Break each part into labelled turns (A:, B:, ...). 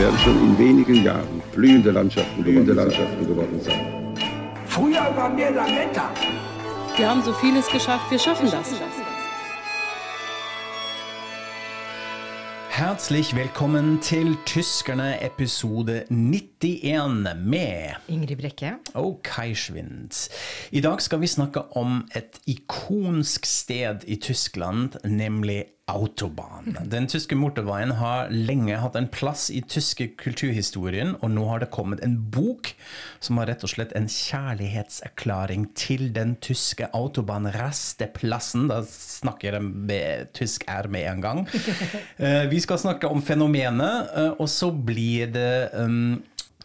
A: Werden schon in wenigen Jahren blühende Landschaften, blühende Landschaften geworden sein.
B: Früher waren wir Lametta.
C: Wir haben so vieles geschafft, wir schaffen das.
D: Herzlich velkommen til Tyskerne episode 91 med
E: Ingrid Brekke.
D: og Kai Schwind. I dag skal vi snakke om et ikonsk sted i Tyskland, nemlig Autobahn. Den tyske motorveien har lenge hatt en plass i tyske kulturhistorien, og nå har det kommet en bok som har rett og slett en kjærlighetserklæring til den tyske autobahnrasteplassen. Da snakker jeg med tysk R med en gang. Eh, Vi skal snakke om fenomenet, eh, og så blir det um,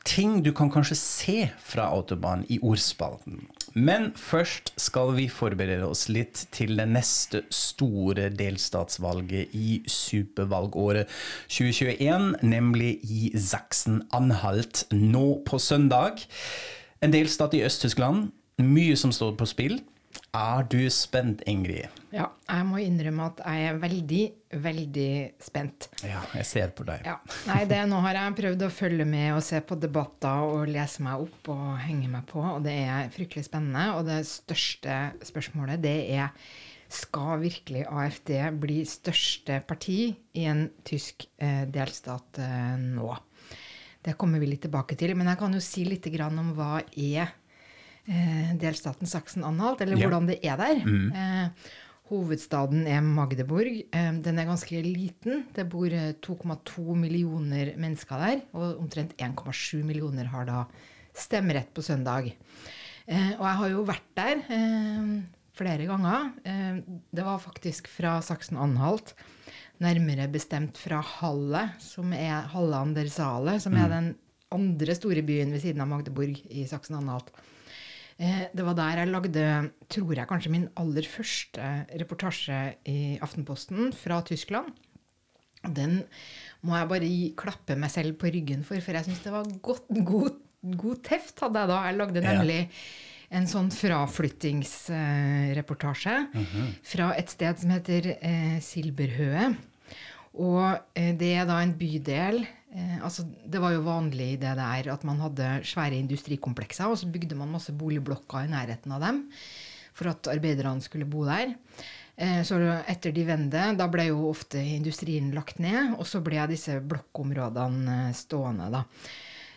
D: ting du kan kanskje se fra Autobahn i ordspalten. Men først skal vi forberede oss litt til det neste store delstatsvalget i supervalgåret 2021, nemlig i Sachsen-Anhalt nå på søndag. En delstat i Øst-Tyskland. Mye som står på spill. Er du spent, Ingrid?
E: Ja, jeg må innrømme at jeg er veldig, veldig spent.
D: Ja, jeg ser på deg.
E: Ja. Nei, det, nå har jeg prøvd å følge med og se på debatter og lese meg opp og henge meg på, og det er fryktelig spennende. Og det største spørsmålet, det er skal virkelig AFD bli største parti i en tysk eh, delstat eh, nå? Det kommer vi litt tilbake til. Men jeg kan jo si litt grann om hva er delstaten Sachsen-Anhalt, eller
D: Ja.
E: hvordan det er der. Eh, hovedstaden er Magdeburg. Eh, den er ganske liten. Det bor eh, 2,2 millioner mennesker der, og omtrent 1,7 millioner har da stemmerett på søndag. Eh, og jeg har jo vært der eh, flere ganger. Eh, det var faktisk fra Sachsen-Anhalt, nærmere bestemt fra Halle, som er Halle an der Saale, som er den andre store byen ved siden av Magdeburg i Sachsen-Anhalt. Eh, Det var der jeg lagde, tror jeg, kanskje min aller første reportasje i Aftenposten fra Tyskland. Den må jeg bare gi, klappe meg selv på ryggen for, for jeg syns det var godt, god, god teft hadde jeg da. Jeg lagde nemlig en sånn fraflyttingsreportasje fra et sted som heter eh, Silberhøe. Og eh, det er da en bydel eh, altså Det var jo vanlig i det der at man hadde svære industrikomplekser, og så bygde man masse boligblokker i nærheten av dem for at arbeiderne skulle bo der. Eh, så etter de vende, da ble jo ofte industrien lagt ned, og så ble disse blokkområdene eh, stående, da.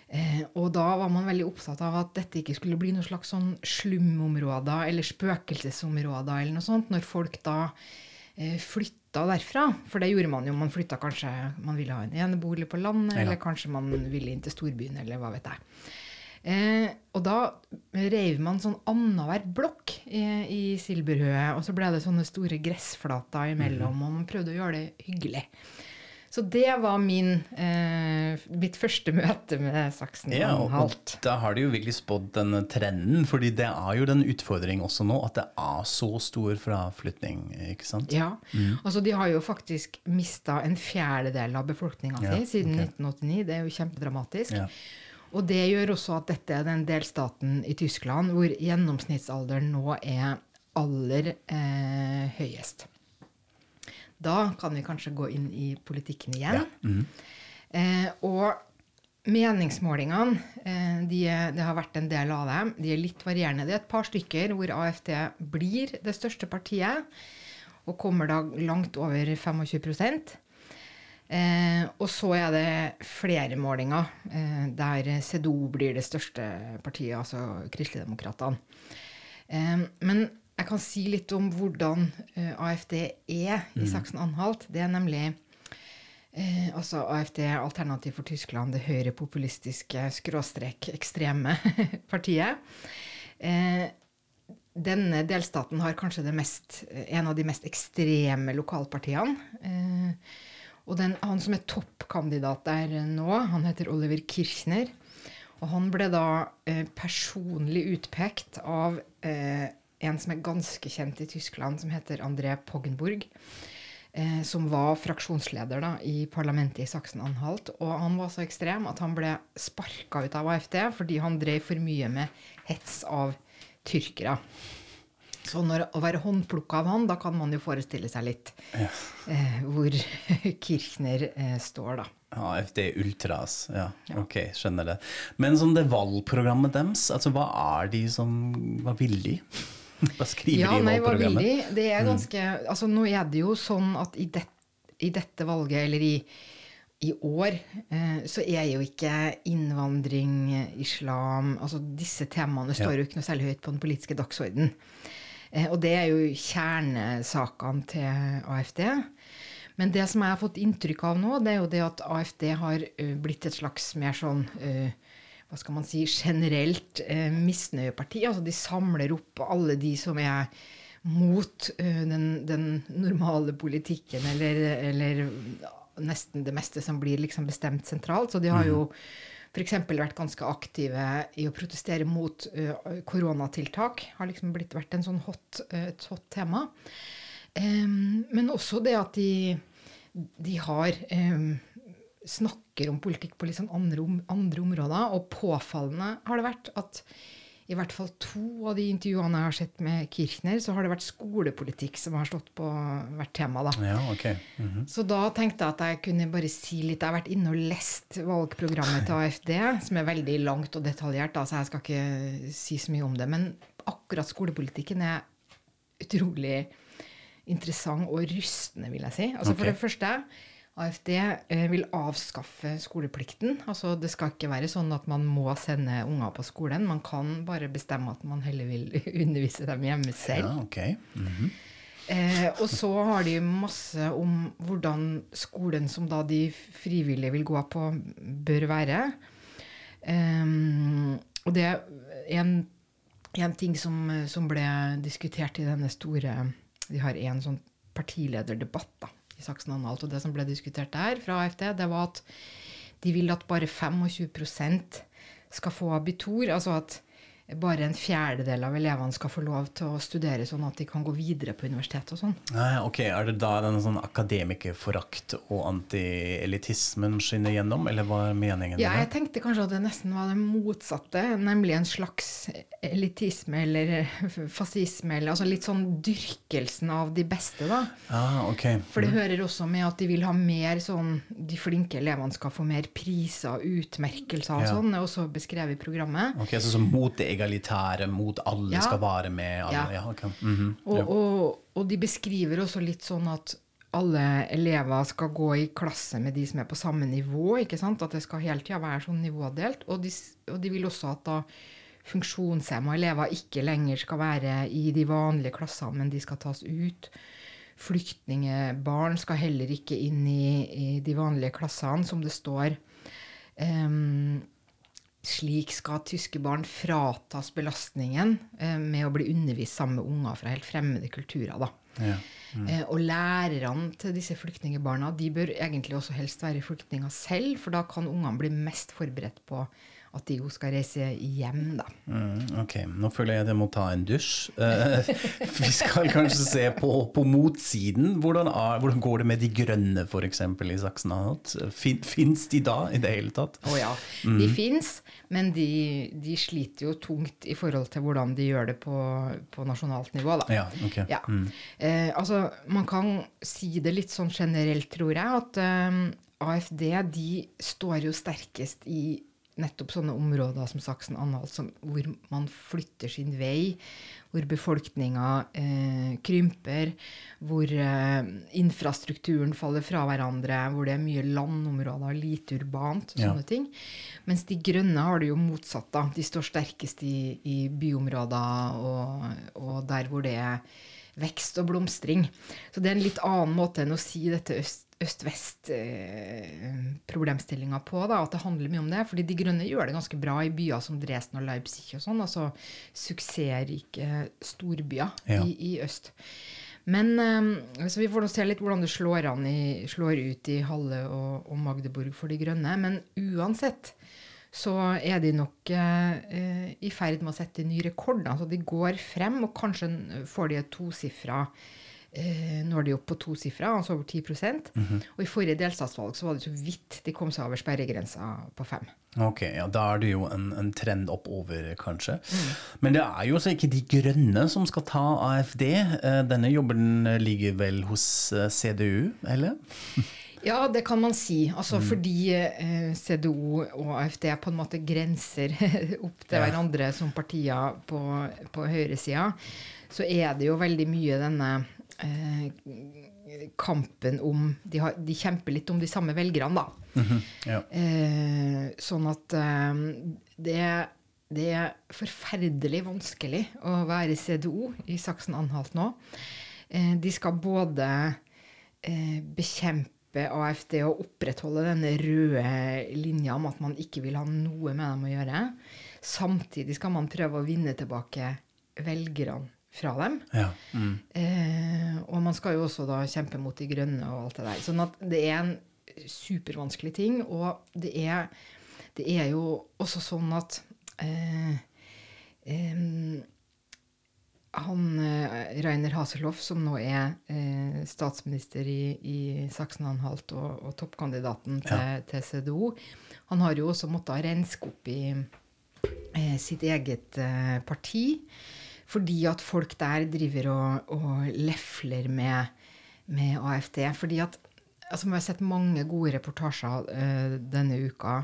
E: Eh, og da var man veldig opptatt av at dette ikke skulle bli noe slags sånn slumområder eller spøkelsesområder eller noe sånt, når folk da eh, flytta derfra. For det gjorde man jo. Man flytta kanskje Man ville ha en enebolig på landet,
D: Ja.
E: eller kanskje man ville inn til storbyen, eller hva vet jeg. Eh, og da reiv man sånn annenhver blokk i, i Silberhøet, og så ble det sånne store gressflater imellom, og man prøvde å gjøre det hyggelig. Så det var min, eh, mitt første møte med saksen.
D: Ja, og, og da har de jo virkelig spådd denne trenden, fordi det er jo den utfordringen også nå, at det er så stor fraflytning, ikke sant?
E: Ja, altså De har jo faktisk mista en fjerdedel av befolkninga
D: Ja,
E: si siden
D: okay.
E: 1989. Det er jo kjempedramatisk.
D: Ja.
E: Og det gjør også at dette er den delstaten i Tyskland hvor gjennomsnittsalderen nå er aller eh, høyest. Da kan vi kanskje gå inn i politikken igjen. Eh, og meningsmålingene, eh, de det har vært en del av dem, de er litt varierende. Det er et par stykker hvor AFD blir det største partiet, og kommer da langt over 25 Eh, og så er det flere målinger eh, der CDO blir det største partiet, altså Kristeligdemokratene. Eh, men jeg kan si litt om hvordan eh, AFD er i Saksen-Anhalt. Det er nemlig eh, altså AFD, Alternativ for Tyskland, det høyrepopulistiske skråstrek ekstreme partiet. Eh, denne delstaten har kanskje det mest, en av de mest ekstreme lokalpartiene. Eh, og den, han som er toppkandidat der nå, han heter Oliver Kirchner. Og han ble da eh, personlig utpekt av eh, en som er ganske kjent i Tyskland, som heter André Poggenburg. Eh, som var fraksjonsleder da, i parlamentet i Saksen-Anhalt. Og han var så ekstrem at han ble sparka ut av AFD fordi han drev for mye med hets av tyrkere. Så når, å være håndplukka av han, da kan man jo forestille seg litt eh, hvor Kirchner eh, står, da.
D: AFD Ultras, ja. Ok, skjønner det. Men som det valgprogrammet deres, altså hva er de som Hva vil Hva skriver
E: Ja,
D: de i
E: nei, hva vil
D: valgprogrammet?
E: de? Det er ganske Altså, nå er det jo sånn at i, det, i dette valget, eller i, i år, eh, så er jo ikke innvandring, islam Altså disse temaene står
D: Ja.
E: jo ikke noe særlig høyt på den politiske dagsordenen. Eh, og det er jo kjernesakene til AFD. Men det som jeg har fått inntrykk av nå, det er jo det at AFD har uh, blitt et slags mer sånn eh, hva skal man si, generelt eh, misnøyeparti. Altså de samler opp alle de som er mot eh, den, den normale politikken, eller, eller nesten det meste som blir liksom bestemt sentralt. Så de har jo f.eks. vært ganske aktive i å protestere mot eh, koronatiltak. Har liksom blitt, vært en sånn hot, eh, et hot tema. Em, men også det at de, de har snakker om politikk på litt sånn andre, om, andre områder. Og påfallende har det vært at i hvert fall to av de intervjuene jeg har sett med Kirchner, så har det vært skolepolitikk som har stått på hvert tema. da.
D: Ja, okay. Mm -hmm.
E: Så da tenkte jeg at jeg kunne bare si litt. Jeg har vært inne og lest valgprogrammet til AFD, som er veldig langt og detaljert, da, så jeg skal ikke si så mye om det. Men akkurat skolepolitikken er utrolig interessant og rystende, vil jeg si. Altså
D: okay.
E: For det første, AFD eh, vil avskaffe skoleplikten. Altså Det skal ikke være sånn at man må sende unger på skolen. Man kan bare bestemme at man heller vil undervise dem hjemme selv.
D: Ja, okay. Mm -hmm.
E: Eh, og så har de masse om hvordan skolen som da de frivillige vil gå på, bør være. Ehm, og det er en, en ting som, som ble diskutert i denne store De har en sånn partilederdebatt da, i Saksen-Anhalt, og det som ble diskutert der fra AFD, det var at de vil at bare 25% skal få abitur. Altså at bare en fjerdedel av elevene skal få lov til å studere sånn at de kan gå videre på universitetet og sånn.
D: Nei, ok, Er det da den sånn akademikerforakt og antielitismen skinner gjennom, eller hva er meningen
E: Ja, jeg tenkte kanskje at det nesten var det motsatte, nemlig en slags elitisme eller fascisme, eller altså litt sånn dyrkelsen av de beste, da.
D: Ah, ok.
E: For det hører også med at de vil ha mer sånn De flinke elevene skal få mer priser, utmerkelser og
D: Ja.
E: sånn, det er også beskrevet i programmet.
D: Ok, Så så mot det egalitære, mot alle
E: Ja.
D: skal være med? Alle, ja.
E: Ja.
D: ok. -hmm.
E: Og, og, og de beskriver også litt sånn at alle elever skal gå i klasse med de som er på samme nivå. ikke sant? At det skal hele tida være sånn nivådelt. Og de, og de vil også at da funksjonshemma elever ikke lenger skal være i de vanlige klassene, men de skal tas ut. Flyktningebarn skal heller ikke inn i, i de vanlige klassene, som det står. Um, slik skal tyske barn fratas belastningen eh, med å bli undervist sammen med unger fra helt fremmede kulturer. Da.
D: Ja.
E: Eh, og lærerne til disse flyktningebarna de bør egentlig også helst være flyktninger selv, for da kan ungene bli mest forberedt på at de jo skal reise hjem. Da.
D: Mm, ok, nå føler jeg jeg må ta en dusj. Eh, vi skal kanskje se på, på motsiden. Hvordan, er, hvordan går det med de grønne, f.eks. i Saksen-Anhalt? Fin, Fins de da i det hele tatt?
E: Å ja, de fins, men de, de sliter jo tungt i forhold til hvordan de gjør det på, på nasjonalt nivå. Da.
D: Ja, ok.
E: Ja. Eh, altså, man kan si det litt sånn generelt, tror jeg, at eh, AFD de står jo sterkest i nettopp sånne områder som Saksen-Anhalt, som- hvor man flytter sin vei, hvor befolkninga eh, krymper, hvor eh, infrastrukturen faller fra hverandre, hvor det er mye landområder, lite urbant og
D: Ja.
E: sånne ting. Mens de grønne har det jo motsatt. da. De står sterkest i, i byområder og, og der hvor det er vekst og blomstring. Så det er en litt annen måte enn å si dette øst- øst-vest-problemstillinga på. Da, at det handler mye om det. fordi De grønne gjør det ganske bra i byer som Dresden og Leipzig og sånn. Altså suksessrike storbyer
D: Ja.
E: i, i øst. Men eh, så vi får nå se litt hvordan det slår, an i, slår ut i Halle og, og Magdeburg for De grønne. Men uansett så er de nok eh, eh, i ferd med å sette ny rekord. Altså de går frem, og kanskje får de et tosifra eh, når de oppe på tosifra, altså over 10% Og i forrige delstatsvalg så var det så vidt de kom seg over sperregrensa på fem.
D: Ok, ja, Da er det jo en, en trend oppover, kanskje. Men det er jo altså ikke De Grønne som skal ta AFD. Eh, Denne jobben ligger vel hos eh, CDU, eller?
E: Ja, det kan man si. Altså fordi eh, CDO og AFD på en måte grenser opp til
D: Ja.
E: hverandre som partier på, på høyresida, så er det jo veldig mye denne eh, kampen om de, har, de kjemper litt om de samme velgerne, da.
D: Ja.
E: Eh, sånn at eh, det, det er forferdelig vanskelig å være CDO i Saksen-Anhalt nå. Eh, de skal både eh, bekjempe AFD og opprettholde denne røde linja om at man ikke vil ha noe med dem å gjøre. Samtidig skal man prøve å vinne tilbake velgerne fra dem.
D: ja. Mm.
E: Eh, og man skal jo også da kjempe mot de grønne og alt det der. Sånn at det er en supervanskelig ting, og det er, det er jo også sånn at eh, eh, han eh, Rainer Haseloff, som nå er eh, statsminister i, i Saksen-Anhalt og, og toppkandidaten til, til CDO, han har jo også måttet renske opp i eh, sitt eget parti. Fordi at folk der driver og, og lefler med, med AFD. Fordi at altså Vi har sett mange gode reportasjer uh, denne uka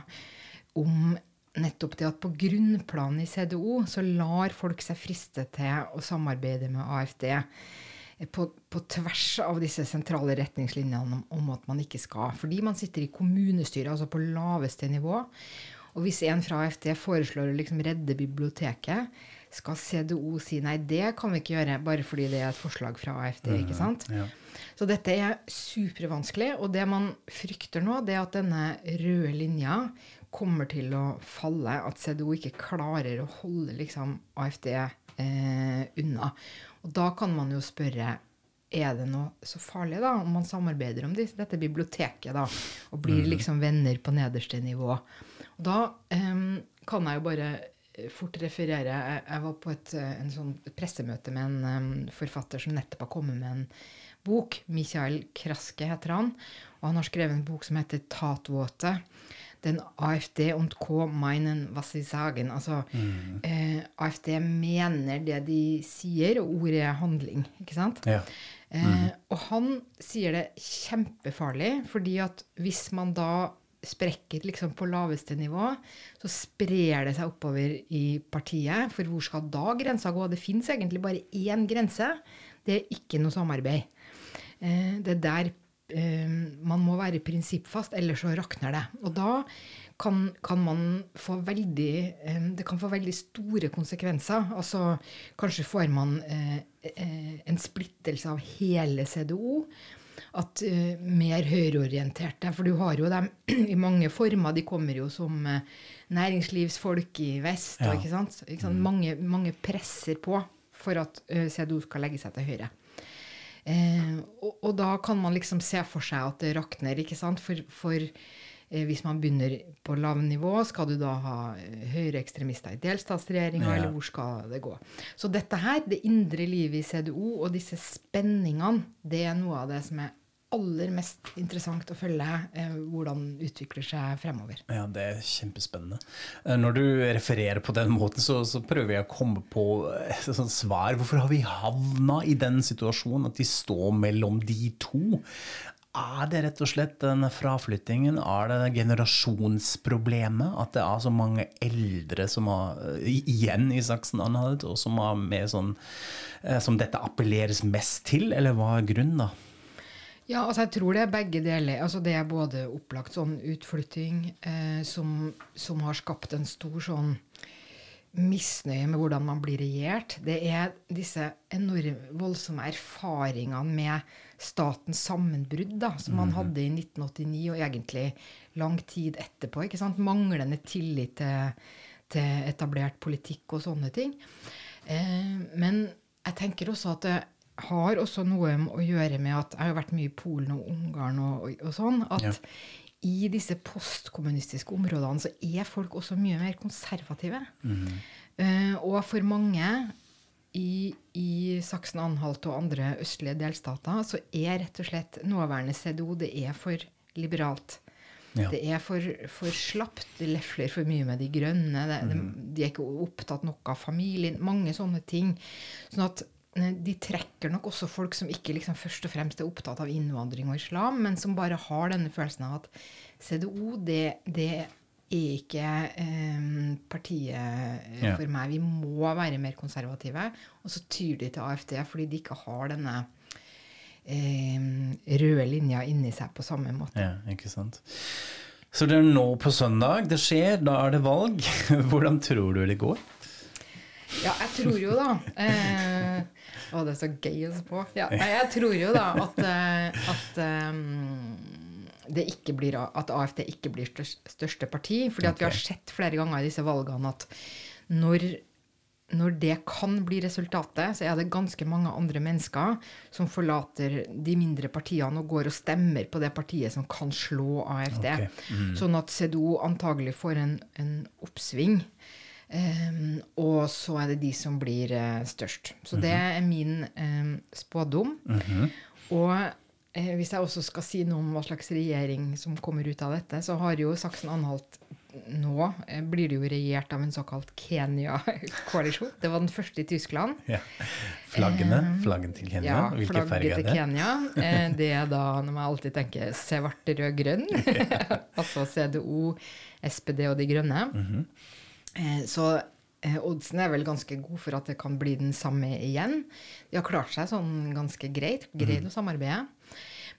E: om nettopp det at på grunnplanet i CDO så lar folk seg friste til å samarbeide med AFD på, på tvers av disse sentrale retningslinjene om, om at man ikke skal. Fordi man sitter i kommunestyret, altså på laveste nivå. Og hvis en fra AFD foreslår å liksom redde biblioteket, skal CDO si nei, det kan vi ikke gjøre, bare fordi det er et forslag fra AFD. ikke sant?
D: ja.
E: Så dette er supervanskelig, og det man frykter nå, det er at denne røde linja kommer til å falle, at CDO ikke klarer å holde liksom AFD eh, unna. Og da kan man jo spørre er det noe så farlig da, om man samarbeider om disse, dette biblioteket da, og blir liksom venner på nederste nivå. Og da eh, kan jeg jo bare fort referere Jeg, jeg var på et, eh, en sånn pressemøte med en um, forfatter som nettopp har kommet med en bok. Michael Kraske heter han. Og han har skrevet en bok som heter 'Tatvåte'. Den AFD und K. meinen was sie sagen. Altså eh, AFD mener det de sier, og ordet er handling. Ikke sant?
D: Ja.
E: Eh, og han sier det kjempefarlig, fordi at hvis man da sprekker liksom på laveste nivå, så sprer det seg oppover i partiet. For hvor skal da grensa gå? Det fins egentlig bare én grense. Det er ikke noe samarbeid. Eh, det er der eh, man må være prinsippfast, ellers så rakner det. Og da kan, kan man få veldig eh, Det kan få veldig store konsekvenser. Altså kanskje får man en splittelse av hele CDO. At uh, mer høyreorienterte For du har jo dem i mange former. De kommer jo som uh, næringslivsfolk i vest.
D: Ja.
E: Og, ikke sant? Ikke sant? Mange, mange presser på for at uh, CDO skal legge seg til høyre. Eh, og, og da kan man liksom se for seg at det rakner, ikke sant? For, for eh, hvis man begynner på lavnivå, skal du da ha eh, høyreekstremister i delstatsregjeringa,
D: Ja.
E: eller hvor skal det gå? Så dette her, det indre livet i CDO og disse spenningene, det er noe av det som er aller mest interessant å følge eh, hvordan utvikler seg fremover.
D: Ja, det er kjempespennende. Eh, Når du refererer på den måten, så, så prøver jeg å komme på et sånt svar. Hvorfor har vi havna i den situasjonen at de står mellom de to? Er det rett og slett den fraflyttingen? Er det generasjonsproblemet? At det er så mange eldre som har, igjen i Saksen-Anhalt, og som, har med sånn, eh, som dette appelleres mest til? Eller hva er grunnen, da?
E: Ja, altså jeg tror det er begge deler. Altså det er både opplagt sånn utflytting eh, som, som har skapt en stor sånn misnøye med hvordan man blir regjert. Det er disse enorme, voldsomme erfaringene med statens sammenbrudd da, som man hadde i 1989 og egentlig lang tid etterpå. ikke sant? Manglende tillit til, til etablert politikk og sånne ting. Eh, men jeg tenker også at det har også noe å gjøre med at jeg har vært mye i Polen og Ungarn og, og, og sånn. At
D: Ja.
E: i disse postkommunistiske områdene så er folk også mye mer konservative. Eh, og for mange i, i Saksen-Anhalt og andre østlige delstater så er rett og slett nåværende CDO det er for liberalt.
D: Ja.
E: Det er for, for slapt. Det lefler for mye med de grønne. Det, de, de er ikke opptatt nok av familien. Mange sånne ting. Sånn at de trekker nok også folk som ikke liksom først og fremst er opptatt av innvandring og islam, men som bare har denne følelsen av at CDO, det, det er ikke eh, partiet eh,
D: Ja.
E: for meg. Vi må være mer konservative. Og så tyr de til AFD fordi de ikke har denne eh, røde linja inni seg på samme måte.
D: Ja, ikke sant. Så det er nå på søndag det skjer, da er det valg. Hvordan tror du det går?
E: Ja, jeg tror jo da eh, Å, det er så gøy å se på. Ja, jeg tror jo da at, eh, at um, det ikke blir, at AFD ikke blir størst, største parti. fordi at vi har sett flere ganger i disse valgene at når, når det kan bli resultatet, så er det ganske mange andre mennesker som forlater de mindre partiene og går og stemmer på det partiet som kan slå AFD.
D: Ok,
E: Sånn at CDO antagelig får en, en oppsving. Ehm, og så er det de som blir uh, størst. Så det er min um, spådom. Og uh, hvis jeg også skal si noe om hva slags regjering som kommer ut av dette, så har jo Saksen-Anhalt nå uh, blir det jo regjert av en såkalt Kenya-koalisjon. Det var den første i Tyskland.
D: Ja. Flaggene, flaggen til Kenya,
E: Ja,
D: hvilke farger
E: til
D: er det?
E: Kenya. Eh, det er da når man alltid tenker svart, rød, grønn. altså CDO, SPD og De grønne.
D: Mhm.
E: eh, så eh, oddsen er vel ganske god for at det kan bli den samme igjen. De har klart seg sånn ganske greit. Greid
D: Mhm.
E: å samarbeide.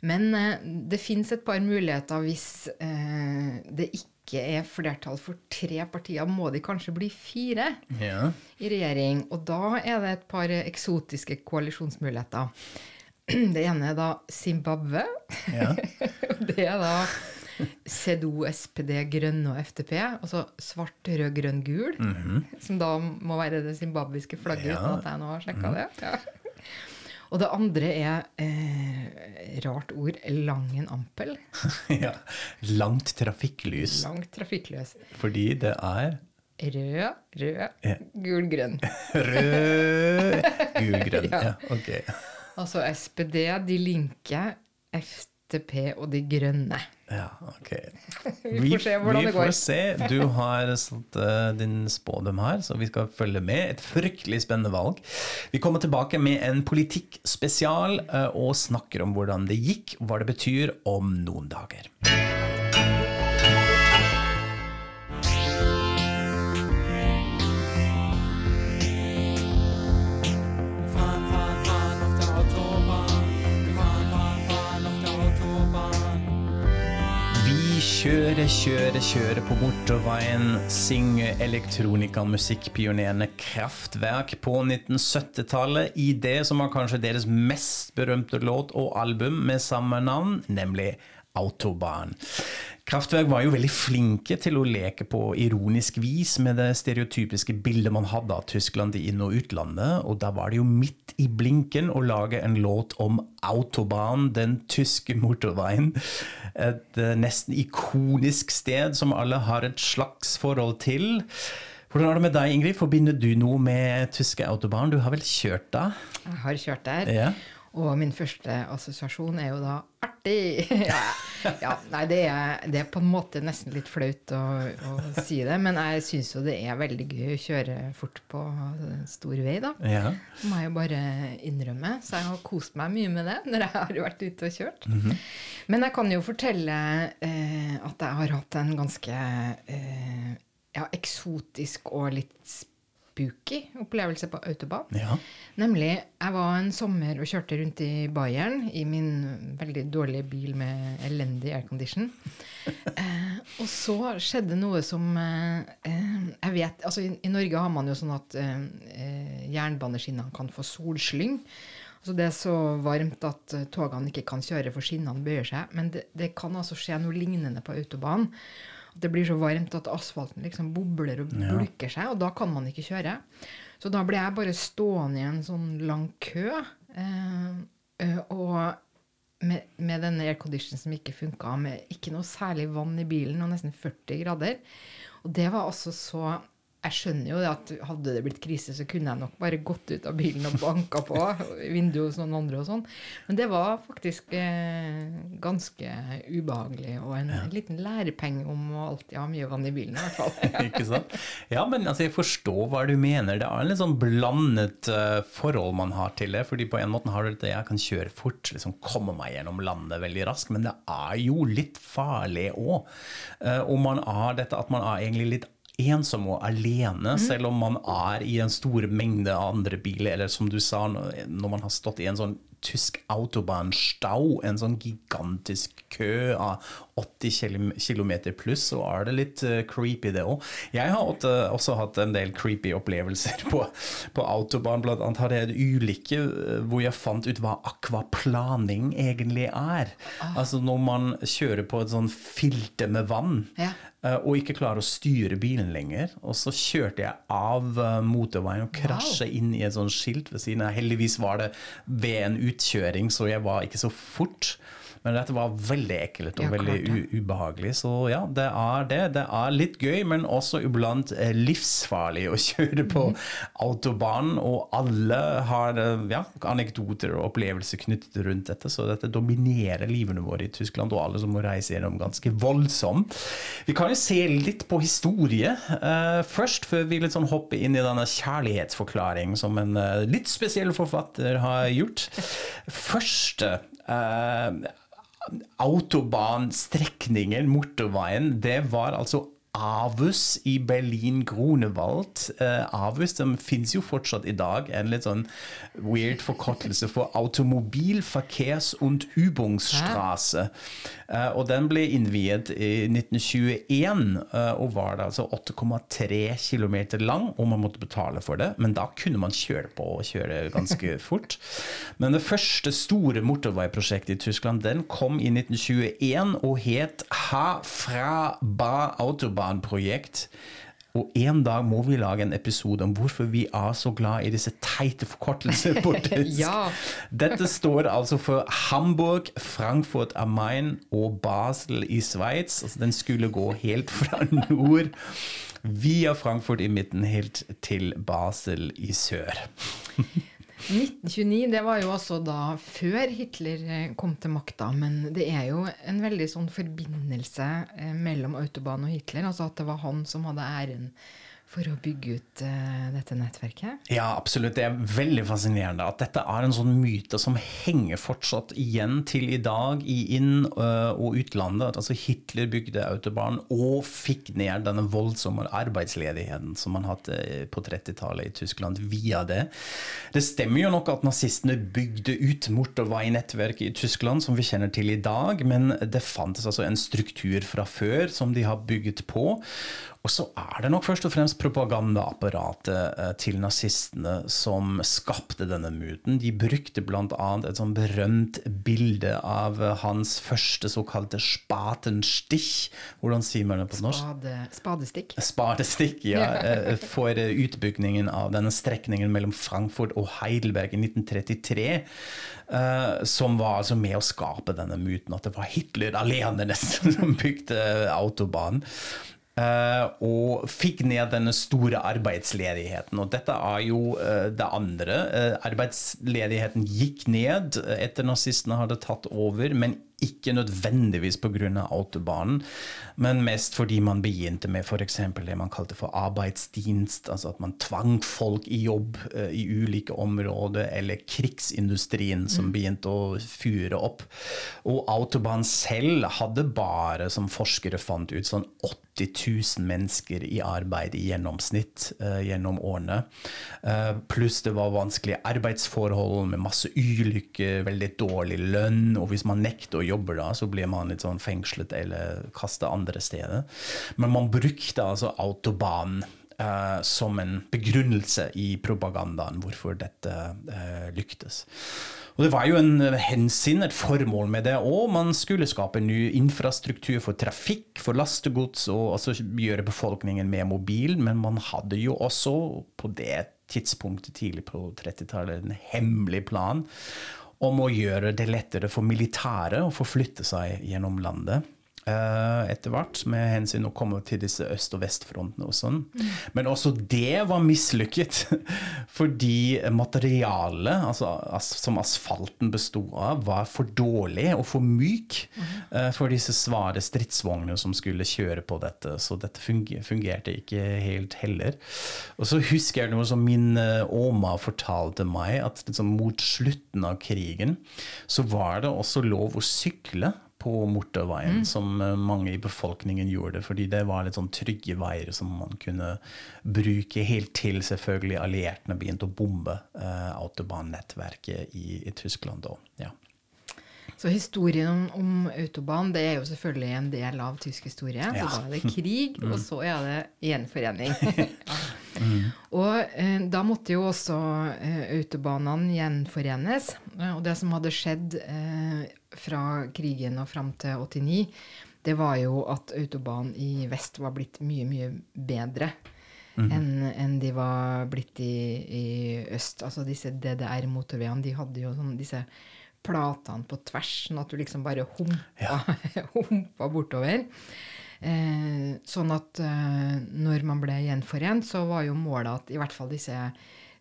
E: Men eh, det fins et par muligheter hvis eh, det ikke er flertall for tre partier. Må de kanskje bli fire?
D: Ja.
E: i regjering. Og da er det et par eksotiske koalisjonsmuligheter. Det ene er da Zimbabwe.
D: Ja.
E: Det er da CDO, SPD, grønn og FTP. Altså svart, rød, grønn, gul. Som da må være det zimbabwiske flagget,
D: Ja.
E: uten at jeg nå har sjekka det. Ja. Og det andre er eh, rart ord Langen ampel.
D: ja. Langt trafikklys.
E: Langt trafikklys.
D: Fordi det er
E: Rød, rød,
D: Ja.
E: gul, grønn.
D: rød, gul, grønn.
E: Ja.
D: Ok.
E: Altså SPD, De Linke, FTP og De Grønne.
D: Ja, ok.
E: Vi får se hvordan
D: vi
E: det går.
D: får se. Du har satt uh, din spådom her, så vi skal følge med. Et fryktelig spennende valg. Vi kommer tilbake med en politikkspesial uh, og snakker om hvordan det gikk, og hva det betyr om noen dager.
F: Kjøre,
D: kjøre kjører på motorveien, Synge elektronikamusikkpionerene Kraftverk på 1970-tallet i det som var kanskje deres mest berømte låt og album med samme navn, nemlig Autobahn. Kraftverk var jo veldig flinke til å leke på ironisk vis med det stereotypiske bildet man hadde av Tyskland i inn- og utlandet, og da var det jo midt i blinken å lage en låt om Autobahn, den tyske motorveien. Et eh, nesten ikonisk sted som alle har et slags forhold til. Hvordan er det med deg, Ingrid? Forbinder du noe med tyske Autobahn? Du har vel kjørt da?
E: Jeg har kjørt der.
D: Ja.
E: Og min første assosiasjon er jo da artig! ja, ja, nei, det er, det er på en måte nesten litt flaut å, å si det, men jeg syns jo det er veldig gøy å kjøre fort på stor vei, da.
D: Ja.
E: Det må jeg jo bare innrømme. Så jeg har kost meg mye med det når jeg har vært ute og kjørt. Men jeg kan jo fortelle eh, at jeg har hatt en ganske eh, ja, eksotisk og litt spooky opplevelse på autobahn.
D: ja.
E: Nemlig, jeg var en sommer og kjørte rundt i Bayern i min veldig dårlige bil med elendig aircondition. Eh, og så skjedde noe som eh, eh, Jeg vet altså i, I Norge har man jo sånn at eh, eh, jernbaneskinnene kan få solslyng. Så det er så varmt at eh, togene ikke kan kjøre for skinnene bøyer seg. Men det, det kan altså skje noe lignende på autobahn. Det blir så varmt at asfalten liksom bobler og bulker seg, og da kan man ikke kjøre. Så da ble jeg bare stående i en sånn lang kø. Eh, eh, og med, med denne airconditionen som ikke funka, med ikke noe særlig vann i bilen og nesten 40 grader. Og det var altså så Jeg skjønner jo at hadde det blitt krise, så kunne jeg nok bare gått ut av bilen og banka på vinduet hos noen andre og sånn. Men det var faktisk eh, ganske ubehagelig, og en liten lærepenge om å alltid ha mye vann i bilen, i hvert fall.
D: Ikke sant? Ja, men altså, jeg forstår hva du mener. Det er en litt sånn blandet uh, forhold man har til det. fordi på en måte har du det jeg kan kjøre fort, liksom komme meg gjennom landet veldig raskt, men det er jo litt farlig òg. og man har dette at man er egentlig litt ensom og alene, selv om man er i en stor mengde andre biler, eller som du sa, når man har stått i en sånn tysk autobahnstau, en sånn gigantisk kø av 80 km pluss, så er det litt eh, creepy det òg. Jeg har også, også hatt en del creepy opplevelser på, på autobahn. Blant annet hadde jeg en ulykke eh, hvor jeg fant ut hva akvaplaning egentlig er. Altså når man kjører på et sånn filter med vann.
E: Ja.
D: Eh, Og ikke klarer å styre bilen lenger. Og så kjørte jeg av eh, motorveien og krasja inn i et sånt skilt ved siden av. Heldigvis var det ved en utkjøring, så jeg var ikke så fort. Men dette var veldig ekkelt og
E: Ja,
D: veldig ubehagelig. Så ja, det er det. Det er litt gøy, men også iblant eh, livsfarlig å kjøre på
E: mm.
D: autobanen. Og alle har eh, ja, anekdoter og opplevelser knyttet rundt dette, så dette dominerer livene våre i Tyskland, og alle som må reise gjennom ganske voldsomt. Vi kan jo se litt på historie uh, først, før vi litt sånn hopper inn i denne kjærlighetsforklaring som en uh, litt spesiell forfatter har gjort. Første eh, autobahnstrekningen, motorveien, det var altså Avus i Berlin-Grunewald. Uh, Avus den finnes jo fortsatt i dag, en litt sånn weird forkortelse for Automobilverkehrs- und Übungsstraße. Eh, og den ble innviet i 1921, eh, og var da altså 8,3 km lang, og man måtte betale for det. Men da kunne man kjøre på og kjøre ganske fort. Men det første store motorveiprosjektet i Tyskland den kom i 1921 og het Ha fra Ba Autobahnprojekt. Og en dag må vi lage en episode om hvorfor vi er så glad i disse teite forkortelser på tysk.
E: Ja.
D: Dette står altså for Hamburg, Frankfurt am Main og Basel i Sveits. Altså den skulle gå helt fra nord via Frankfurt i midten helt til Basel i sør.
E: 1929 det var jo også da før Hitler eh, kom til makta, men det er jo en veldig sånn forbindelse eh, mellom Autobahn og Hitler. Altså at det var han som hadde æren for å bygge ut uh, dette nettverket.
D: Ja, absolutt. Det er veldig fascinerende at dette er en sånn myte som henger fortsatt igjen til i dag i inn- øh, og utlandet. Altså Hitler bygde autobahn og fikk ned denne voldsomme arbeidsledigheten som man hadde på 30-tallet i Tyskland via det. Det stemmer jo nok at nazistene bygde ut motorveinettverket i Tyskland som vi kjenner til i dag, men det fantes altså en struktur fra før som de har bygget på. Og så er det nok først og fremst propagandaapparatet eh, til nazistene som skapte denne myten. De brukte bl.a. et sånn berømt bilde av eh, hans første såkalte spatenstich. Hvordan sier man det på norsk?
E: Spade, spadestikk.
D: Spadestikk, ja. eh, For utbyggingen av denne strekningen mellom Frankfurt og Heidelberg i 1933. eh, Som var altså med å skape denne myten at det var Hitler alene nesten som bygde autobanen. Eh, og fikk ned denne store arbeidsledigheten. Og dette er jo eh, det andre. Eh, arbeidsledigheten gikk ned etter nazistene hadde tatt over, men ikke nødvendigvis pga. autobanen, men mest fordi man begynte med f.eks. det man kalte for arbeidsdienst, altså at man tvang folk i jobb uh, i ulike områder, eller krigsindustrien som begynte å fure opp. Og autobahn selv hadde bare, som forskere fant ut, sånn 80 000 mennesker i arbeid i gjennomsnitt uh, gjennom årene. Uh, pluss det var vanskelige arbeidsforhold med masse ulykker, veldig dårlig lønn, og hvis man nekter å jobbe da, så blir man litt sånn fengslet eller kastet andre steder. Men man brukte altså autobahn eh, som en begrunnelse i propagandaen hvorfor dette eh, lyktes. Og Det var jo en hensyn, et formål med det òg. Man skulle skape en ny infrastruktur for trafikk, for lastegods, og også gjøre befolkningen mer mobil. Men man hadde jo også på det tidspunktet tidlig på 30-tallet en hemmelig plan om å gjøre det lettere for militæret å forflytte seg gjennom landet. Eh, etter hvert, med hensyn å komme til disse øst- og vestfrontene og sånn. Men også det var mislykket, fordi materialet altså, som asfalten bestod av, var for dårlig og for myk eh, for disse svare stridsvognene som skulle kjøre på dette. Så dette fungerte ikke helt heller. Og så husker jeg noe som min oma fortalte meg, at liksom, mot slutten av krigen så var det også lov å sykle på motorveien, som eh, mange i befolkningen gjorde, fordi det var litt sånn trygge veier som man kunne bruke helt til selvfølgelig allierte begynte å bombe eh, autobanettverket i, i Tyskland da. Ja.
E: Så historien om, om autobahn det er jo selvfølgelig en del av tysk historie.
D: Ja.
E: Så da er det krig, og så er det gjenforening. ja. Og eh, da måtte jo også eh, autobanene gjenforenes. Eh, og det som hadde skjedd eh, fra krigen og fram til 89, det var jo at autobanen i vest var blitt mye, mye bedre. Enn en de var blitt i, i øst. Altså disse DDR-motorveiene, de hadde jo sånn disse platene på tvers, sånn at du liksom bare humpa, humpa bortover. Eh, sånn at eh, når man ble gjenforent, så var jo målet at i hvert fall disse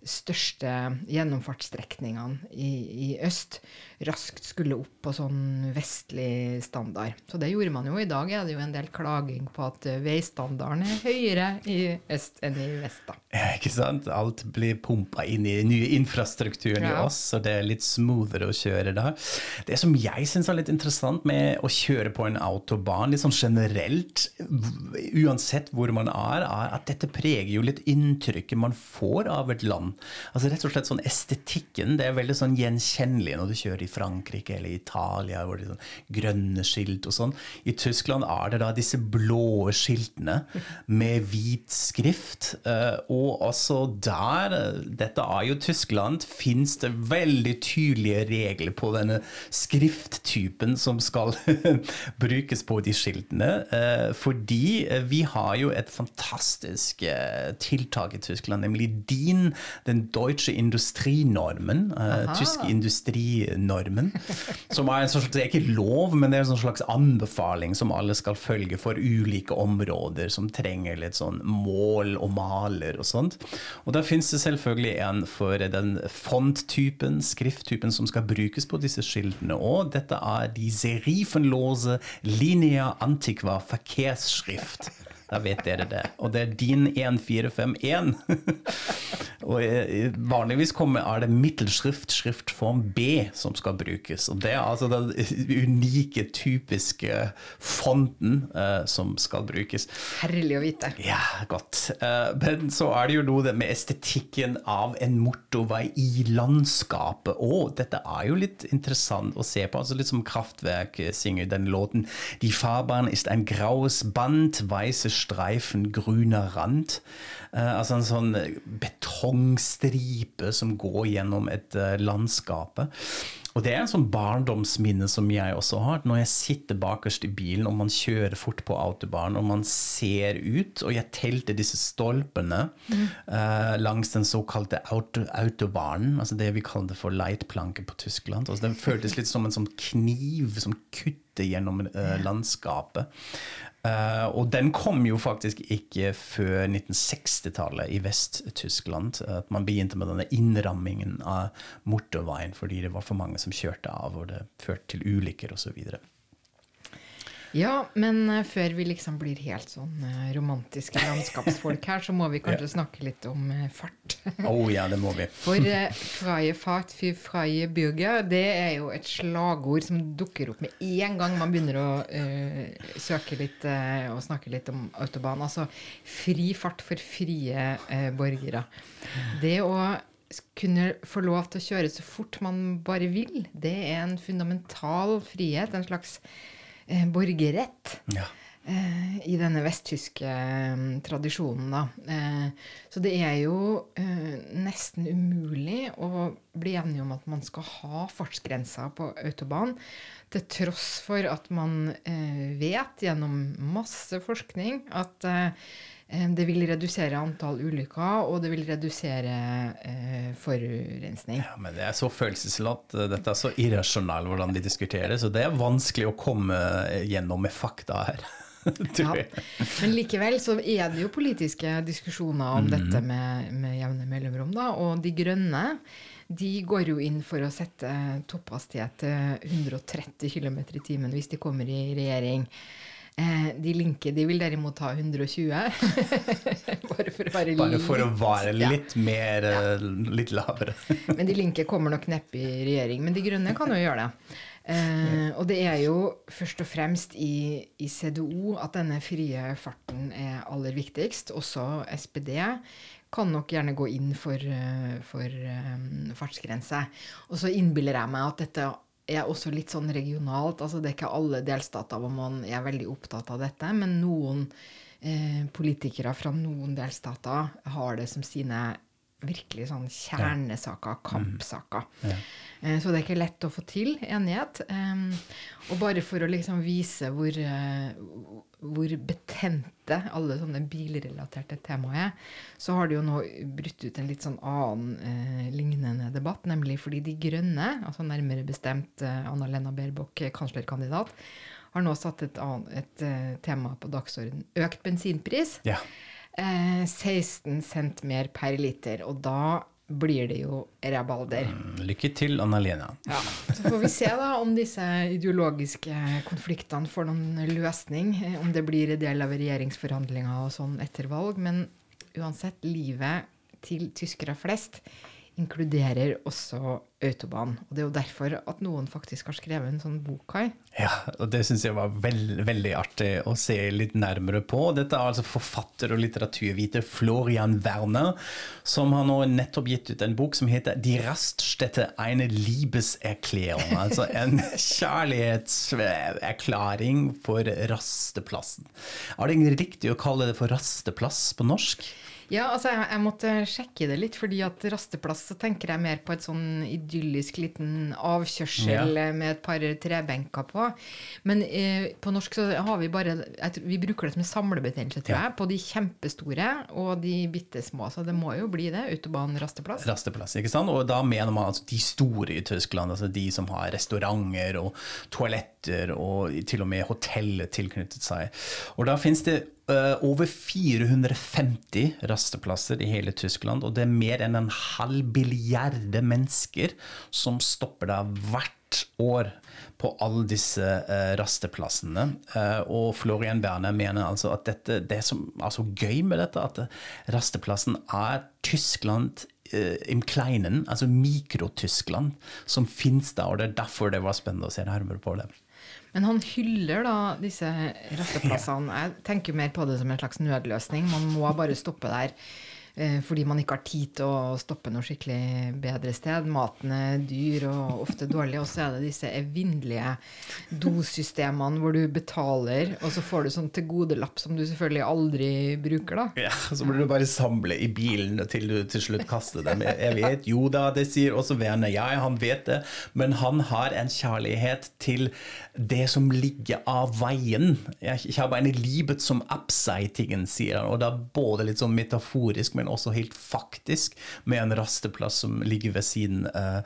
E: største gjennomfartsstrekningene i, i øst raskt skulle opp på sånn vestlig standard. Så det gjorde man jo. I dag er det jo en del klaging på at eh, veistandarden er høyere i øst enn i vest. da.
D: Ikke sant? Alt blir pumpa inn i den nye infrastrukturen i oss, så det er litt smoothere å kjøre da. Det som jeg syns er litt interessant med å kjøre på en autobahn, litt sånn generelt, uansett hvor man er, er at dette preger jo litt inntrykket man får av et land. Altså rett og slett sånn estetikken, det er veldig sånn gjenkjennelig når du kjører i Frankrike eller Italia, hvor det er sånn grønne skilt og sånn. I Tyskland er det da disse blå skiltene med hvit skrift. eh, Og også der, eh, dette er jo Tyskland, fins det veldig tydelige regler på denne skrifttypen som skal brukes på de skiltene. eh, Fordi eh, vi har jo et fantastisk tiltak i Tyskland, nemlig DIN, den deutsche industrinormen. tysk Tyske industrinormen. Som er en slags, det er ikke lov, men det er en sånn slags anbefaling som alle skal følge for ulike områder som trenger litt sånn mål og maler og sånt. Og da finnes det selvfølgelig en for den fonttypen, skrifttypen som skal brukes på disse skiltene. Og dette er de serifenlose linea antiqua verkehrsschrift. Da vet dere det. Og det er din 1451. og eh, vanligvis kommer, er det middelskrift, skriftform B, som skal brukes. Og det er altså den unike, typiske fonten uh, som skal brukes.
E: Herlig å vite.
D: Ja, godt. Uh, Men så er det jo noe med estetikken av en motorvei i landskapet. Og dette er jo litt interessant å se på. altså Litt som Kraftwerk synger den låten. Die Fahrbahn ist ein graues Band, weiße Streifen, grüner Rand. Eh, altså en sånn betongstripe som går gjennom et landskap landskapet. Og det er en sånn barndomsminne som jeg også har. Når jeg sitter bakerst i bilen og man kjører fort på autobahn og man ser ut, og jeg telte disse stolpene eh, langs den såkalte auto, autobahnen, altså det vi kaller det for leitplanke på Tyskland. Altså den føltes litt som en sånn kniv som kutter gjennom uh, landskapet. Eh, og den kom jo faktisk ikke før 1960-tallet i Vest-Tyskland. At man begynte med denne innrammingen av motorveien fordi det var for mange som kjørte av, og det førte til ulykker osv.
E: Ja, men eh, før vi liksom blir helt sånn eh, romantiske landskapsfolk her, så må vi kanskje snakke litt om eh, fart.
D: Oh ja, det må vi.
E: For freie fart für freie Bürger, det er jo et slagord som dukker opp med en gang man begynner å uh, søke litt uh, og snakke litt om autobahn. Altså fri fart for frie uh, borgere. Det å kunne få lov til å kjøre så fort man bare vil, det er en fundamental frihet, en slags borgerrett
D: Ja.
E: eh, i denne vesttyske eh, tradisjonen, da. Eh, så det er jo eh, nesten umulig å bli enige om at man skal ha fartsgrensa på autobahn, til tross for at man eh, vet gjennom masse forskning at eh, Eh, Det vil redusere antall ulykker, og det vil redusere eh, forurensning.
D: Ja, men det er så følelseslatt, dette er så irrasjonalt hvordan de diskuterer, det. så det er vanskelig å komme gjennom med fakta her.
E: Ja. Men likevel så er det jo politiske diskusjoner om dette med, med jevne mellomrom. da, Og De Grønne de går jo inn for å sette topphastighet til 130 km i timen hvis de kommer i regjering. Eh, de linke de vil derimot ha 120. Bare for å være
D: Bare for å være
E: Ja.
D: litt mer, ja. litt lavere.
E: Men de linke kommer nok neppe i regjering. Men de grønne kan jo gjøre det. Eh, og det er jo først og fremst i, i CDO at denne frie farten er aller viktigst. Også SPD kan nok gjerne gå inn for, eh, for um, fartsgrense. Og så innbiller jeg meg at dette er også litt sånn regionalt. altså Det er ikke alle delstater hvor man er veldig opptatt av dette, men noen eh, politikere fra noen delstater har det som sine virkelig sånn kjernesaker, kampsaker. Eh, Så det er ikke lett å få til enighet. Eh, Og bare for å liksom vise hvor, eh, hvor betente alle sånne bilrelaterte temaer er, så har det jo nå brutt ut en litt sånn annen eh, lignende debatt, nemlig fordi De Grønne, altså nærmere bestemt eh, Anna-Lena Baerbock, eh, kanslerkandidat, har nå satt et, annet, et eh, tema på dagsordenen. Økt bensinpris.
D: Ja.
E: Eh, 16 cent mer per liter, og da blir det jo rabalder.
D: Lykke til, Anna-Lena.
E: Ja. Så får vi se da om disse ideologiske konfliktene får noen løsning, eh, om det blir en del av regjeringsforhandlinger og sånn etter valg. Men uansett, livet til tyskere flest inkluderer også autobahn. Og det er jo derfor at noen faktisk har skrevet en sånn bok, her.
D: Ja, og det syns jeg var veld, veldig artig å se litt nærmere på. Dette er altså forfatter og litteraturviter Florian Werner, som har nå nettopp gitt ut en bok som heter 'Die Raststätte eine Liebeserklärung'. Altså en kjærlighetserklæring for rasteplassen. Er det riktig å kalle det for rasteplass på norsk?
E: Ja, altså jeg, jeg måtte sjekke det litt, fordi at rasteplass så tenker jeg mer på et sånn idyllisk liten avkjørsel
D: Ja.
E: med et par trebenker på. Men eh, på norsk så har vi bare tror, Vi bruker det som en samlebetegnelse, tror
D: Ja.
E: jeg, på de kjempestore og de bitte små. Så det må jo bli det. Autobahn rasteplass.
D: rasteplass. ikke sant? Og da mener man altså de store i Tyskland, altså de som har restauranter og toaletter og til og med hotellet tilknyttet seg. Og da finnes det over 450 rasteplasser i hele Tyskland, og det er mer enn en halv billiarde mennesker som stopper der hvert år på alle disse eh, rasteplassene. Eh, og Florian Berner mener altså at dette, det som er så gøy med dette, at eh, rasteplassen er Tyskland eh, im Kleinen, altså Mikro-Tyskland, som fins der. Og det er derfor det var spennende å se nærmere på det.
E: Men han hyller da disse rasteplassene. Jeg tenker mer på det som en slags nødløsning. Man må bare stoppe der fordi man ikke har tid til å stoppe noe skikkelig bedre sted. Maten er dyr og ofte dårlig. Og så er det disse evinnelige dosystemene hvor du betaler, og så får du sånn tilgodelapp som du selvfølgelig aldri bruker, da.
D: Ja, Så må du bare samle i bilen til du til slutt kaster dem. Jeg vet, jo da, det sier også Werner. Ja, han vet det. Men han har en kjærlighet til det som ligger av veien. Jeg, har bare en livet som upsightingen, sier han. Og er både litt sånn metaforisk, men også helt faktisk, med en rasteplass som ligger ved siden eh,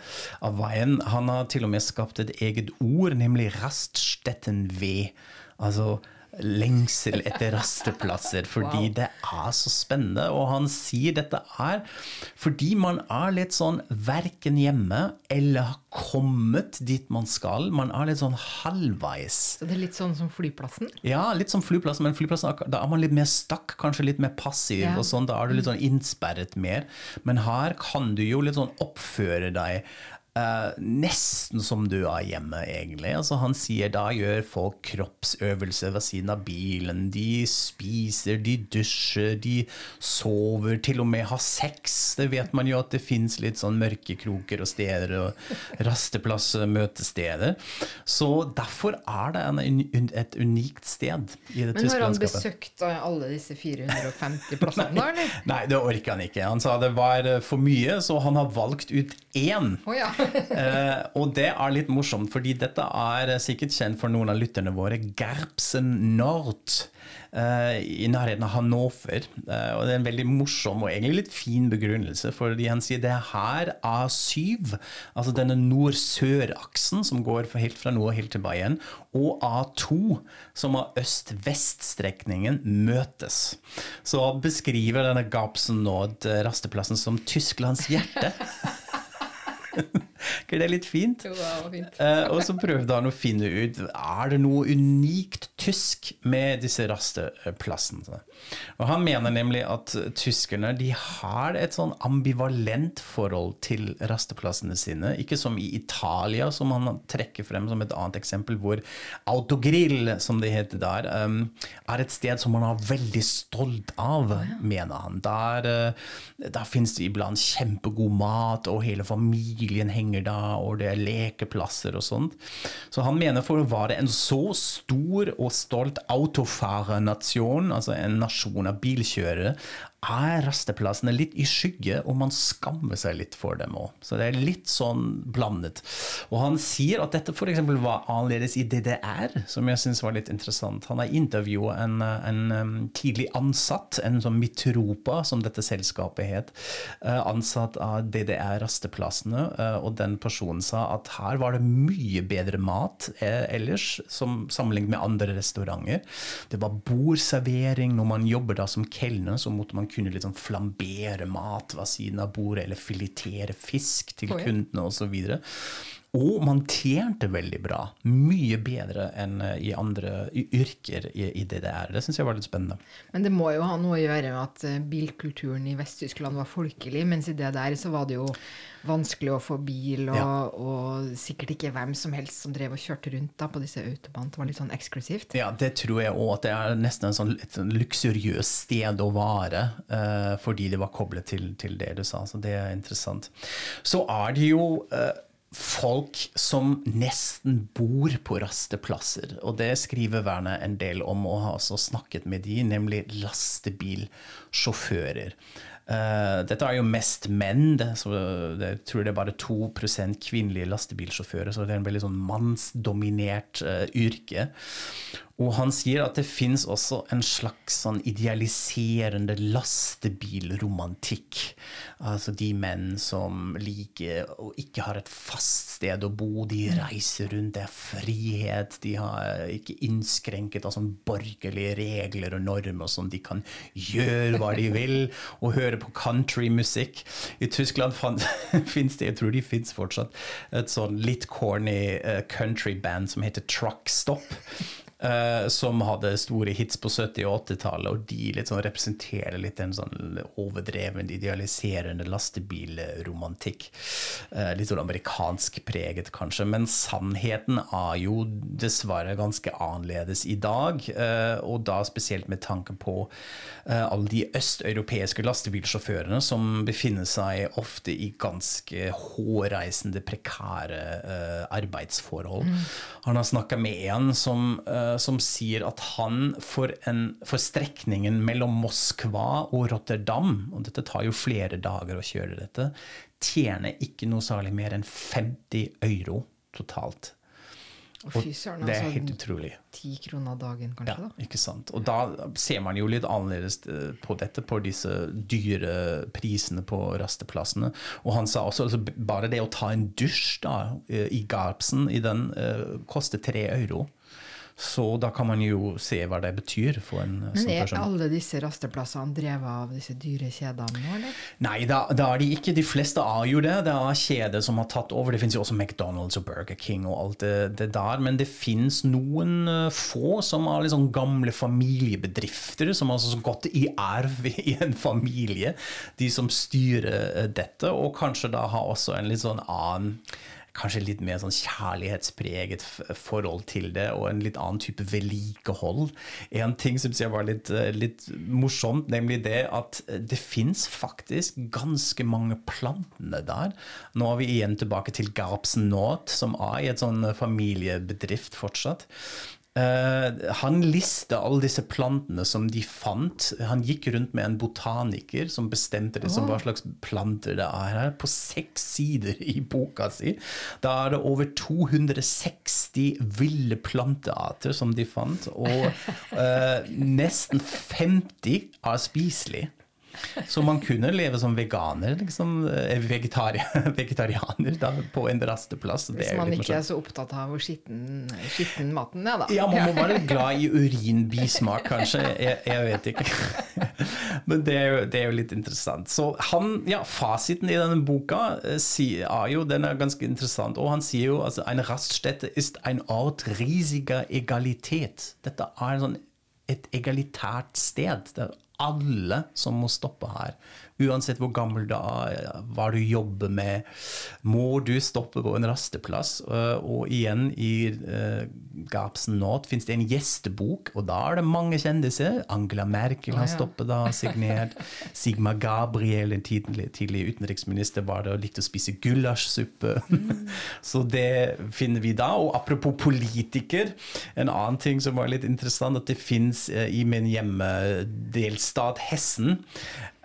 D: av veien. Han har til og med skapt et eget ord, nemlig Raststetten-V. Altså lengsel etter rasteplasser, fordi det er så spennende. Og han sier dette er fordi man er litt sånn verken hjemme eller har kommet dit man skal. Man er litt sånn halvveis.
E: Så det er litt sånn som flyplassen.
D: Ja, litt som flyplassen, men flyplassen, da er man litt mer stakk, kanskje litt mer passiv,
E: Ja.
D: og sånn, da er du litt sånn innsperret mer. Men her kan du jo litt sånn oppføre deg eh, nesten som du er hjemme, egentlig. Altså, han sier da gjør folk kroppsøvelser ved siden av bilen. De spiser, de dusjer, de sover, til og med har sex. Det vet man jo at det fins litt sånn mørkekroker og steder og rasteplasser, møtesteder. Så derfor er det en, et unikt sted i det
E: Men har han besøkt eh, alle disse 450 plassene, da, eller?
D: Nei, det orker han ikke. Han sa det var eh, for mye, så han har valgt ut én.
E: Oh, ja.
D: Eh, og det er litt morsomt, fordi dette er sikkert kjent for noen av lytterne våre. Gerbsen Nord eh, i nærheten av Hannover. Eh, og det er en veldig morsom og egentlig litt fin begrunnelse, fordi han sier det er her A7, altså denne nord-sør-aksen som går helt fra nord helt til Bayern, og A2, som er øst-vest-strekningen, møtes. Så beskriver denne Gapsen Nord eh, rasteplassen som Tysklands hjerte. ikke det litt fint?
E: Jo, det var fint.
D: uh, og så prøvde han å finne ut er det noe unikt tysk med disse rasteplassene. Og han mener nemlig at tyskerne de har et sånn ambivalent forhold til rasteplassene sine. Ikke som i Italia, som han trekker frem som et annet eksempel, hvor autogrill, som det heter der, um, er et sted som man er veldig stolt av, mener han. Der, uh, der finnes det iblant kjempegod mat, og hele familien henger da, og det er lekeplasser og sånt. Så han mener for å være en så stor og stolt autofarernasjon, altså en nasjon av bilkjørere, er rasteplassene litt i skygge, og man skammer seg litt for dem òg. Så det er litt sånn blandet. Og han sier at dette f.eks. var annerledes i DDR, som jeg syns var litt interessant. Han har intervjua en, en tidlig ansatt, en sånn Mitropa, som dette selskapet het, eh, ansatt av DDR-rasteplassene, eh, og den personen sa at her var det mye bedre mat eh, ellers, som sammenlignet med andre restauranter. Det var bordservering. Når man jobber da som kelner, så måtte man kunne liksom flambere mat ved siden av bordet, eller filetere fisk til
E: Oi.
D: kundene osv. Og man tjente veldig bra. Mye bedre enn eh, i andre yrker i, i DDR. Det syns jeg var litt spennende.
E: Men det må jo ha noe å gjøre med at eh, bilkulturen i Vest-Tyskland var folkelig, mens i det der så var det jo vanskelig å få bil, og,
D: Ja.
E: og sikkert ikke hvem som helst som drev og kjørte rundt da på disse autobanene. Det var litt sånn eksklusivt.
D: Ja, det tror jeg òg. At det er nesten en sånn, et sånn luksuriøst sted å være. eh, fordi det var koblet til, til det du sa. Så det er interessant. Så er det jo eh, folk som nesten bor på rasteplasser. Og det skriver Werner en del om, og har også snakket med de, nemlig lastebilsjåfører. Uh, dette er jo mest menn, det, så det, jeg tror det er bare 2% kvinnelige lastebilsjåfører, så det er en veldig sånn mannsdominert uh, yrke. Og han sier at det fins også en slags sånn idealiserende lastebilromantikk. Altså de menn som liker og ikke har et fast sted å bo, de reiser rundt, det er frihet, de har ikke innskrenket av sånn borgerlige regler og normer og sånn, de kan gjøre hva de vil, og høre på countrymusikk. I Tyskland fins det, jeg tror de fins fortsatt, et sånn litt corny uh, countryband som heter Truck Stop. eh, som hadde store hits på 70- og 80-tallet, og de litt sånn representerer litt en sånn overdreven, idealiserende lastebilromantikk. Eh, litt sånn amerikansk preget, kanskje. Men sannheten er jo dessverre ganske annerledes i dag, eh, og da spesielt med tanke på eh, alle de østeuropeiske lastebilsjåførene som befinner seg ofte i ganske hårreisende, prekære eh, arbeidsforhold. Han har snakka med en som, eh, som sier at han for, en, for strekningen mellom Moskva og Rotterdam, og dette tar jo flere dager å kjøre dette, tjener ikke noe særlig mer enn 50 euro totalt.
E: Og
D: Og
E: fy søren,
D: det er
E: altså,
D: helt utrolig.
E: Ti kroner dagen, kanskje?
D: Ja,
E: da?
D: ikke sant. Og da ser man jo litt annerledes eh, på dette, på disse dyre prisene på rasteplassene. Og han sa også altså, bare det å ta en dusj da, eh, i Garpsen, i den, uh, koster tre euro. Så da kan man jo se hva det betyr for en eh,
E: Men
D: sånn
E: er alle disse rasteplassene drevet av disse dyre kjedene nå, eller?
D: Nei, da, da er de ikke. De fleste er jo det. Det er kjeder som har tatt over. Det finnes jo også McDonald's og Burger King og alt det, det der. Men det finnes noen eh, få som er liksom gamle familiebedrifter, som har altså gått i arv i en familie. De som styrer eh, dette, og kanskje da har også en litt sånn annen Kanskje litt mer sånn kjærlighetspreget forhold til det, og en litt annen type vedlikehold. En ting syns jeg var litt, eh, litt morsomt, nemlig det at det fins faktisk ganske mange plantene der. Nå er vi igjen tilbake til Garpsen Nåt, som er i et sånn familiebedrift fortsatt. Eh, han lista alle disse plantene som de fant. Han gikk rundt med en botaniker som bestemte liksom, hva slags planter det er her, på seks sider i boka si. Da er det over 260 ville plantearter som de fant, og uh, nesten 50 er spiselige. Så man kunne leve som veganer, liksom, eh, vegetari vegetarianer da, på en rasteplass.
E: Hvis man ikke er så opptatt av hvor skitten, skitten maten er, da.
D: Ja, man må være glad i urinbismak, kanskje. Jeg, jeg vet ikke. Men det er, jo, det er jo litt interessant. Så han, ja, Fasiten i denne boka eh, er jo, den er ganske interessant. Og han sier jo altså en raststätte ist ein Ort riesiger egalitet. Dette er sånn et egalitært sted. Det er alle som må stoppe her. Uansett hvor gammel du er, hva du jobber med, må du stoppe på en rasteplass. Eh, Og igjen, i uh, Gapsen Nord fins det en gjestebok, og da er det mange kjendiser. Angela Merkel har stoppet da, signert. Sigma Gabriel, en tidlig, tidlig utenriksminister, var det og likte å spise gulasjsuppe. Så det finner vi da. Og apropos politiker, en annen ting som var litt interessant, at det fins i min hjemmedelstat Hessen eh,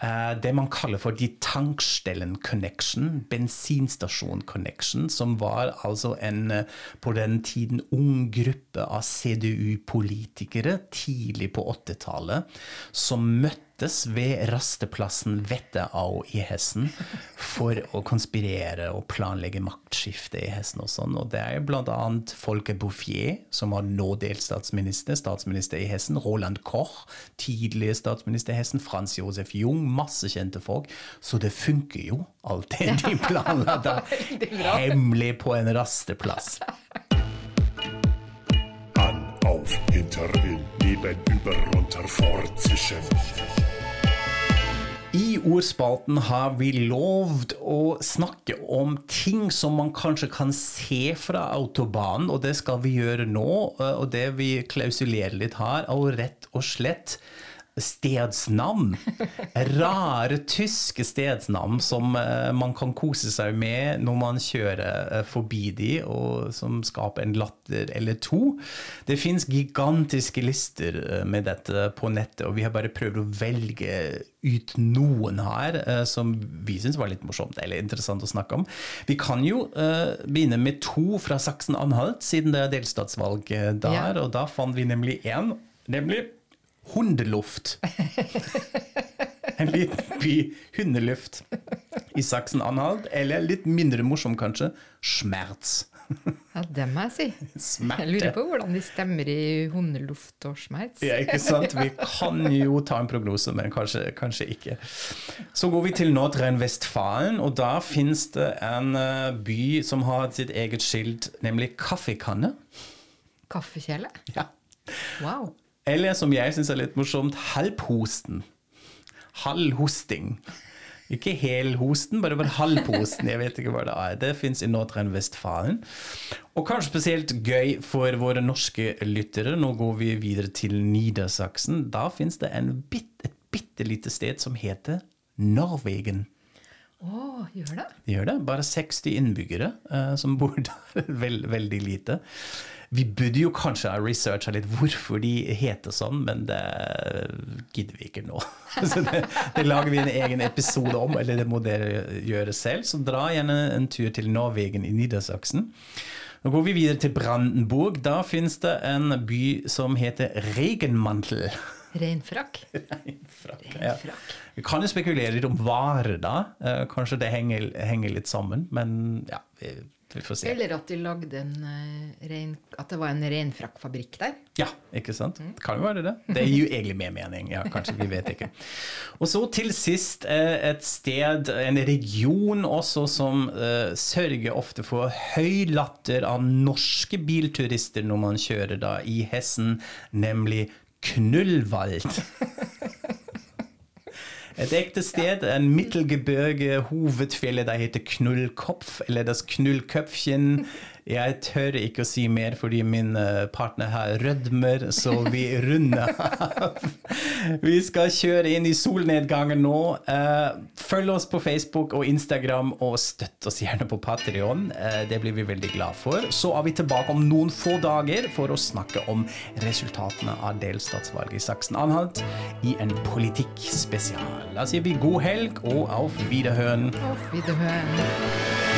D: det man kaller for de tankstellen connection, bensinstasjon connection, som var altså en eh, på den tiden ung gruppe av CDU-politikere tidlig på 80-tallet som møttes ved rasteplassen Vetteau i Hessen for å konspirere og planlegge maktskifte i Hessen og sånn. Og det er bl.a. Folke Bouffier, som var nå delstatsminister, statsminister i Hessen, Roland Koch, tidligere statsminister i Hessen, Frans Josef Jung, masse kjente folk. Så det funker jo, alt det de planla da, hemmelig på en rasteplass.
G: Auf, hinter, in, neben, über, runter, fortzischen.
D: I ordspalten har vi lovd å snakke om ting som man kanskje kan se fra autobanen, og det skal vi gjøre nå. eh, Og det vi klausulerer litt her, er rett og slett stedsnavn. Rare tyske stedsnavn som eh, man kan kose seg med når man kjører eh, forbi de, og som skaper en latter eller to. Det fins gigantiske lister eh, med dette på nettet, og vi har bare prøvd å velge ut noen her som vi syns var litt morsomt eller interessant å snakke om. Vi kan jo begynne med to fra Saksen-Anhalt, siden det er delstatsvalg der,
E: Ja.
D: og da fant vi nemlig én, nemlig Hundeluft. En liten by, hundeluft, i Saksen-Anhalt. Eller litt mindre morsom, kanskje, Schmerz.
E: Ja, det må jeg si.
D: Smerte.
E: Jeg lurer på hvordan de stemmer i hundeluft og smerts.
D: Ja, ikke sant? Vi kan jo ta en prognose, men kanskje, kanskje ikke. Så går vi til Nordrhein-Westfalen, og da finnes det en eh, by som har sitt eget skilt, nemlig Kaffekanne.
E: Kaffekjele?
D: Ja.
E: Wow.
D: Eller som jeg syns er litt morsomt, halvhosten. Halvhosting. Ikke helhosten, bare bare halvhosten. Jeg vet ikke hva det er. Det fins i Nordrhein-Westfalen. Og kanskje spesielt gøy for våre norske lyttere. Nå går vi videre til Nidersaksen. Da fins det en bit, et bitte lite sted som heter Norwegen.
E: Å, gjør det?
D: De gjør det. Bare 60 innbyggere uh, som bor der. Vel, veldig lite. Vi burde jo kanskje ha researcha litt hvorfor de heter sånn, men det gidder vi ikke nå. Så det, det lager vi en egen episode om, eller det må dere gjøre selv. Så dra gjerne en tur til Norwegen i Nidersaksen. Nå går vi videre til Brandenburg. Da finnes det en by som heter Regenmantel.
E: Reinfrakk?
D: Reinfrakk, ja. Vi kan jo spekulere litt om varer, da. Eh, Kanskje det henger, henger litt sammen, men ja, vi, vi får se.
E: Eller at de lagde en uh, rein... At det var en reinfrakkfabrikk der?
D: Ja, ikke sant? Kan jo være det. Det gir jo egentlig mer mening. Ja, kanskje, vi vet ikke. Og så til sist eh, et sted, en region også, som uh, sørger ofte for høy latter av norske bilturister når man kjører da i Hessen, nemlig Knullwald. Et ekte sted, en Mittelgebirge, hovedfjellet der heter Knullkopf, eller das Knullköpfchen Jeg tør ikke å si mer fordi min eh, partner her rødmer, så vi runder av. Vi skal kjøre inn i solnedgangen nå. Eh, Følg oss på Facebook og Instagram, og støtt oss gjerne på Patrion. Det blir vi veldig glad for. Så er vi tilbake om noen få dager for å snakke om resultatene av delstatsvalget i Saksen-Anhalt i en politikkspesial. Da sier vi god helg og auf Wiederhören.
E: Auf Wiederhøen.